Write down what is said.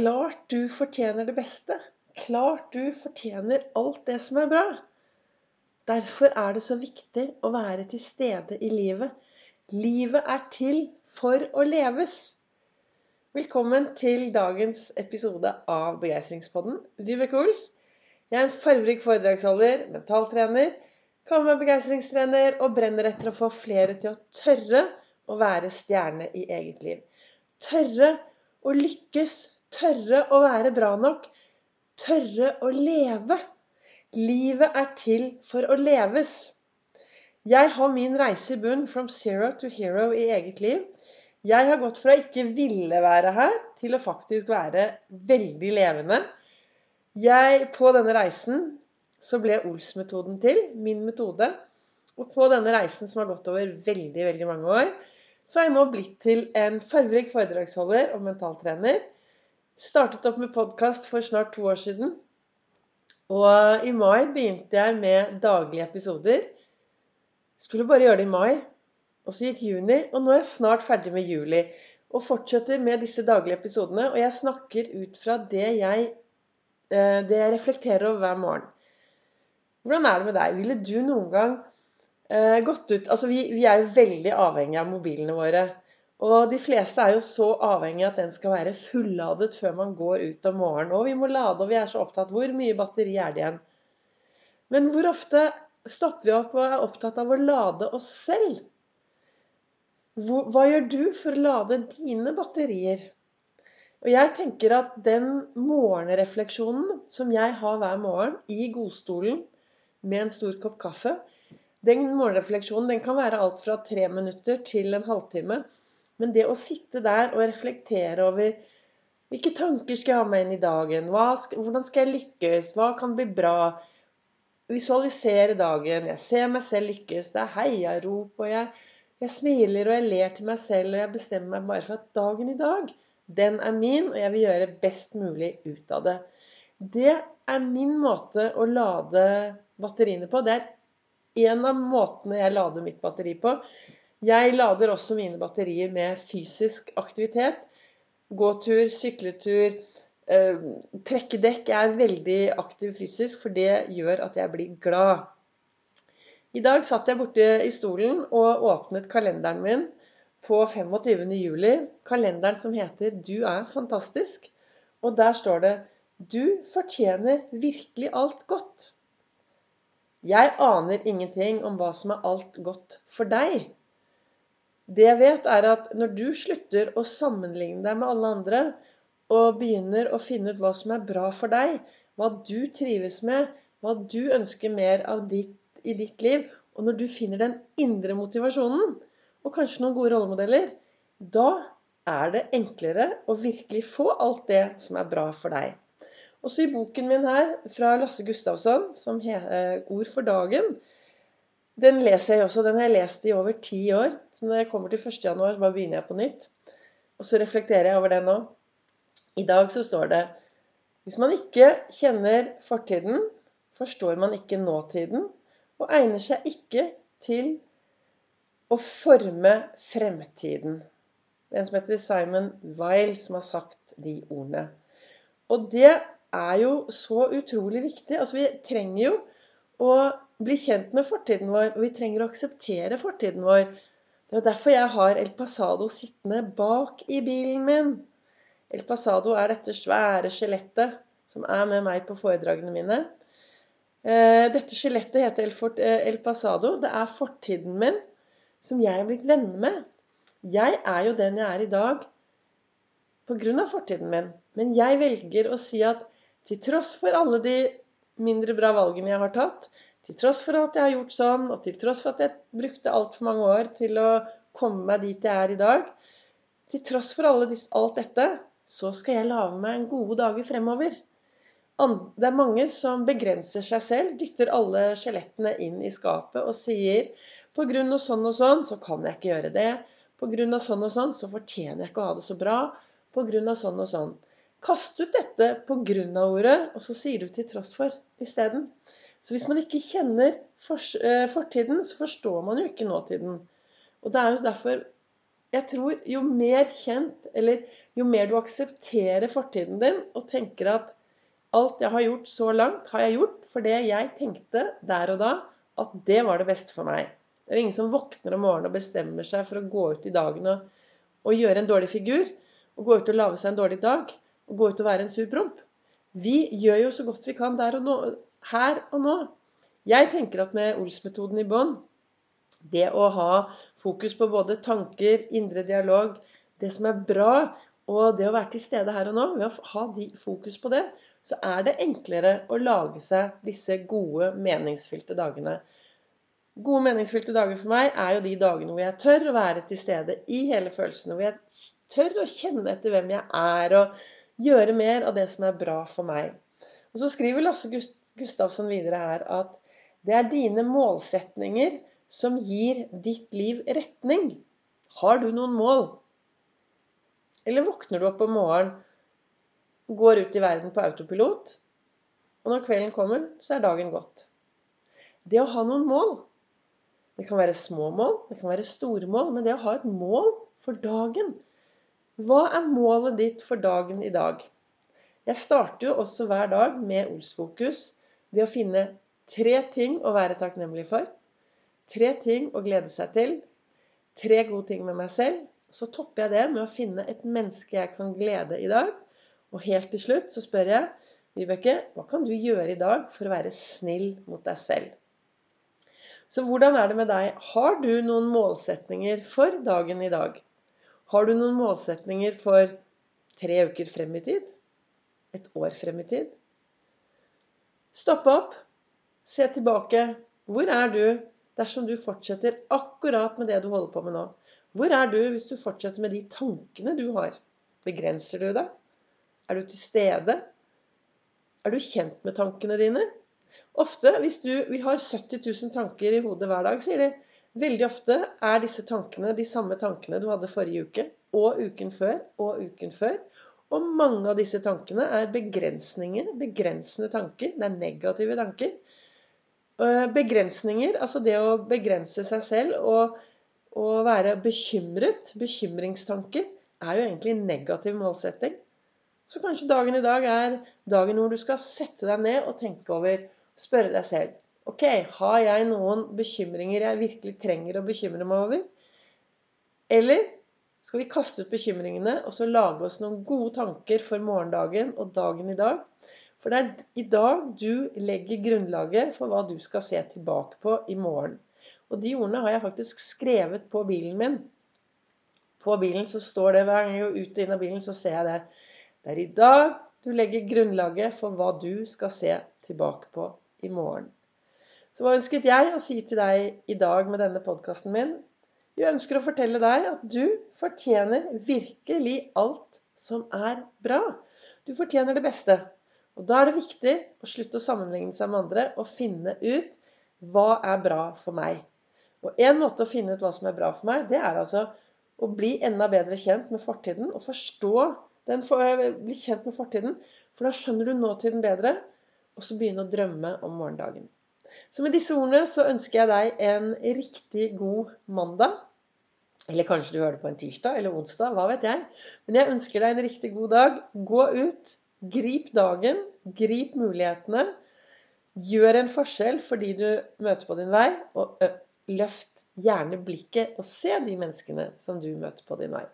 Klart du fortjener det beste. Klart du fortjener alt det som er bra. Derfor er det så viktig å være til stede i livet. Livet er til for å leves. Velkommen til dagens episode av Begeistringspodden. Vibeke Ols. Jeg er en fargerik foredragsholder, mentaltrener, kaller meg begeistringstrener og brenner etter å få flere til å tørre å være stjerne i eget liv. Tørre å lykkes Tørre å være bra nok. Tørre å leve. Livet er til for å leves. Jeg har min reise i bunn from zero to hero i eget liv. Jeg har gått fra ikke ville være her, til å faktisk være veldig levende. Jeg, på denne reisen så ble Ols-metoden til, min metode. Og på denne reisen som har gått over veldig, veldig mange år, så er jeg nå blitt til en fargerik foredragsholder og mentaltrener Startet opp med podkast for snart to år siden. Og i mai begynte jeg med daglige episoder. Skulle bare gjøre det i mai. Og så gikk juni, og nå er jeg snart ferdig med juli. Og fortsetter med disse daglige episodene. Og jeg snakker ut fra det jeg, eh, det jeg reflekterer over hver morgen. Hvordan er det med deg? Ville du noen gang eh, gått ut Altså, vi, vi er jo veldig avhengige av mobilene våre. Og de fleste er jo så avhengig av at den skal være fulladet før man går ut om morgenen. Og vi må lade, og vi er så opptatt. Hvor mye batteri er det igjen? Men hvor ofte stopper vi opp og er opptatt av å lade oss selv? Hva gjør du for å lade dine batterier? Og jeg tenker at den morgenrefleksjonen som jeg har hver morgen i godstolen med en stor kopp kaffe, den morgenrefleksjonen den kan være alt fra tre minutter til en halvtime. Men det å sitte der og reflektere over hvilke tanker skal jeg ha med inn i dagen? Skal, hvordan skal jeg lykkes? Hva kan bli bra? Visualisere dagen. Jeg ser meg selv lykkes. Det er heiarop. Og jeg, jeg smiler og jeg ler til meg selv. Og jeg bestemmer meg bare for at dagen i dag, den er min, og jeg vil gjøre best mulig ut av det. Det er min måte å lade batteriene på. Det er en av måtene jeg lader mitt batteri på. Jeg lader også mine batterier med fysisk aktivitet. Gåtur, sykletur, trekkedekk. trekke dekk. Jeg er veldig aktiv fysisk, for det gjør at jeg blir glad. I dag satt jeg borte i stolen og åpnet kalenderen min på 25. juli. Kalenderen som heter 'Du er fantastisk'. Og der står det 'Du fortjener virkelig alt godt'. Jeg aner ingenting om hva som er alt godt for deg. Det jeg vet, er at når du slutter å sammenligne deg med alle andre, og begynner å finne ut hva som er bra for deg, hva du trives med, hva du ønsker mer av ditt, i ditt liv, og når du finner den indre motivasjonen, og kanskje noen gode rollemodeller, da er det enklere å virkelig få alt det som er bra for deg. Også i boken min her fra Lasse Gustavsson, som heter eh, 'Ord for dagen', den leser jeg også. Den har jeg lest i over ti år. Så når jeg kommer til 1. januar, så bare begynner jeg på nytt. Og så reflekterer jeg over det nå. I dag så står det Hvis man ikke kjenner fortiden, forstår man ikke nåtiden, og egner seg ikke til å forme fremtiden. Det er en som heter Simon Weil, som har sagt de ordene. Og det er jo så utrolig viktig. Altså, vi trenger jo å bli kjent med fortiden vår, og vi trenger å akseptere fortiden vår. Det er derfor jeg har El Pasado sittende bak i bilen min. El Pasado er dette svære skjelettet som er med meg på foredragene mine. Eh, dette skjelettet heter eh, El Pasado. Det er fortiden min som jeg er blitt venner med. Jeg er jo den jeg er i dag av fortiden min. Men jeg velger å si at til tross for alle de mindre bra valgene jeg har tatt, til tross for at jeg har gjort sånn, og til tross for at jeg brukte altfor mange år til å komme meg dit jeg er i dag, til tross for alt dette, så skal jeg lage meg en gode dager fremover. Det er mange som begrenser seg selv, dytter alle skjelettene inn i skapet og sier på grunn av sånn og sånn, så kan jeg ikke gjøre det. På grunn av sånn og sånn, så fortjener jeg ikke å ha det så bra. På grunn av sånn og sånn. Kast ut dette på grunn av ordet, og så sier du til tross for isteden. Så hvis man ikke kjenner eh, fortiden, så forstår man jo ikke nåtiden. Og det er jo derfor jeg tror jo mer kjent, eller jo mer du aksepterer fortiden din og tenker at alt jeg har gjort så langt, har jeg gjort fordi jeg tenkte der og da at det var det beste for meg. Det er jo ingen som våkner om morgenen og bestemmer seg for å gå ut i dagen og, og gjøre en dårlig figur. Og gå ut og lage seg en dårlig dag. Og gå ut og være en sur promp. Vi gjør jo så godt vi kan der og nå, her og nå. Jeg tenker at med Ols-metoden i bånn, det å ha fokus på både tanker, indre dialog, det som er bra, og det å være til stede her og nå, ved å ha fokus på det, så er det enklere å lage seg disse gode, meningsfylte dagene. Gode, meningsfylte dager for meg er jo de dagene hvor jeg tør å være til stede i hele følelsene. Hvor jeg tør å kjenne etter hvem jeg er, og gjøre mer av det som er bra for meg. Og så skriver Lasse Gustavsson videre her at det er dine målsetninger som gir ditt liv retning. Har du noen mål? Eller våkner du opp om morgenen går ut i verden på autopilot. Og når kvelden kommer, så er dagen gått. Det å ha noen mål Det kan være små mål, det kan være store mål, men det å ha et mål for dagen Hva er målet ditt for dagen i dag? Jeg starter jo også hver dag med Olsfokus. Det å finne tre ting å være takknemlig for. Tre ting å glede seg til. Tre gode ting med meg selv. Så topper jeg det med å finne et menneske jeg kan glede i dag. Og helt til slutt så spør jeg Vibeke, hva kan du gjøre i dag for å være snill mot deg selv? Så hvordan er det med deg? Har du noen målsetninger for dagen i dag? Har du noen målsetninger for tre uker frem i tid? Et år frem i tid? Stopp opp. Se tilbake. Hvor er du dersom du fortsetter akkurat med det du holder på med nå? Hvor er du hvis du fortsetter med de tankene du har? Begrenser du deg? Er du til stede? Er du kjent med tankene dine? Ofte, hvis du, Vi har 70 000 tanker i hodet hver dag, sier de. Veldig ofte er disse tankene de samme tankene du hadde forrige uke, og uken før, og uken før. Og mange av disse tankene er begrensninger, begrensende tanker. Det er negative tanker. Begrensninger, altså det å begrense seg selv og, og være bekymret, bekymringstanker, er jo egentlig en negativ målsetting. Så kanskje dagen i dag er dagen hvor du skal sette deg ned og tenke over Spørre deg selv Ok, har jeg noen bekymringer jeg virkelig trenger å bekymre meg over? Eller skal vi kaste ut bekymringene og så lage oss noen gode tanker for morgendagen og dagen i dag? For det er i dag du legger grunnlaget for hva du skal se tilbake på i morgen. Og de ordene har jeg faktisk skrevet på bilen min. På bilen så står det hver gang jeg går ut og inn av bilen, så ser jeg det. Det er i dag du legger grunnlaget for hva du skal se tilbake på i morgen. Så hva ønsket jeg å si til deg i dag med denne podkasten min? Jeg ønsker å fortelle deg at du fortjener virkelig alt som er bra. Du fortjener det beste. Og da er det viktig å slutte å sammenligne seg med andre og finne ut hva er bra for meg. Og en måte å finne ut hva som er bra for meg, det er altså å bli enda bedre kjent med fortiden og forstå den får, bli kjent med fortiden, for da skjønner du nåtiden bedre, og så begynne å drømme om morgendagen. Så med disse ordene så ønsker jeg deg en riktig god mandag. Eller kanskje du hører det på en tirsdag eller onsdag, hva vet jeg. Men jeg ønsker deg en riktig god dag. Gå ut, grip dagen, grip mulighetene. Gjør en forskjell for de du møter på din vei, og løft gjerne blikket og se de menneskene som du møter på din vei.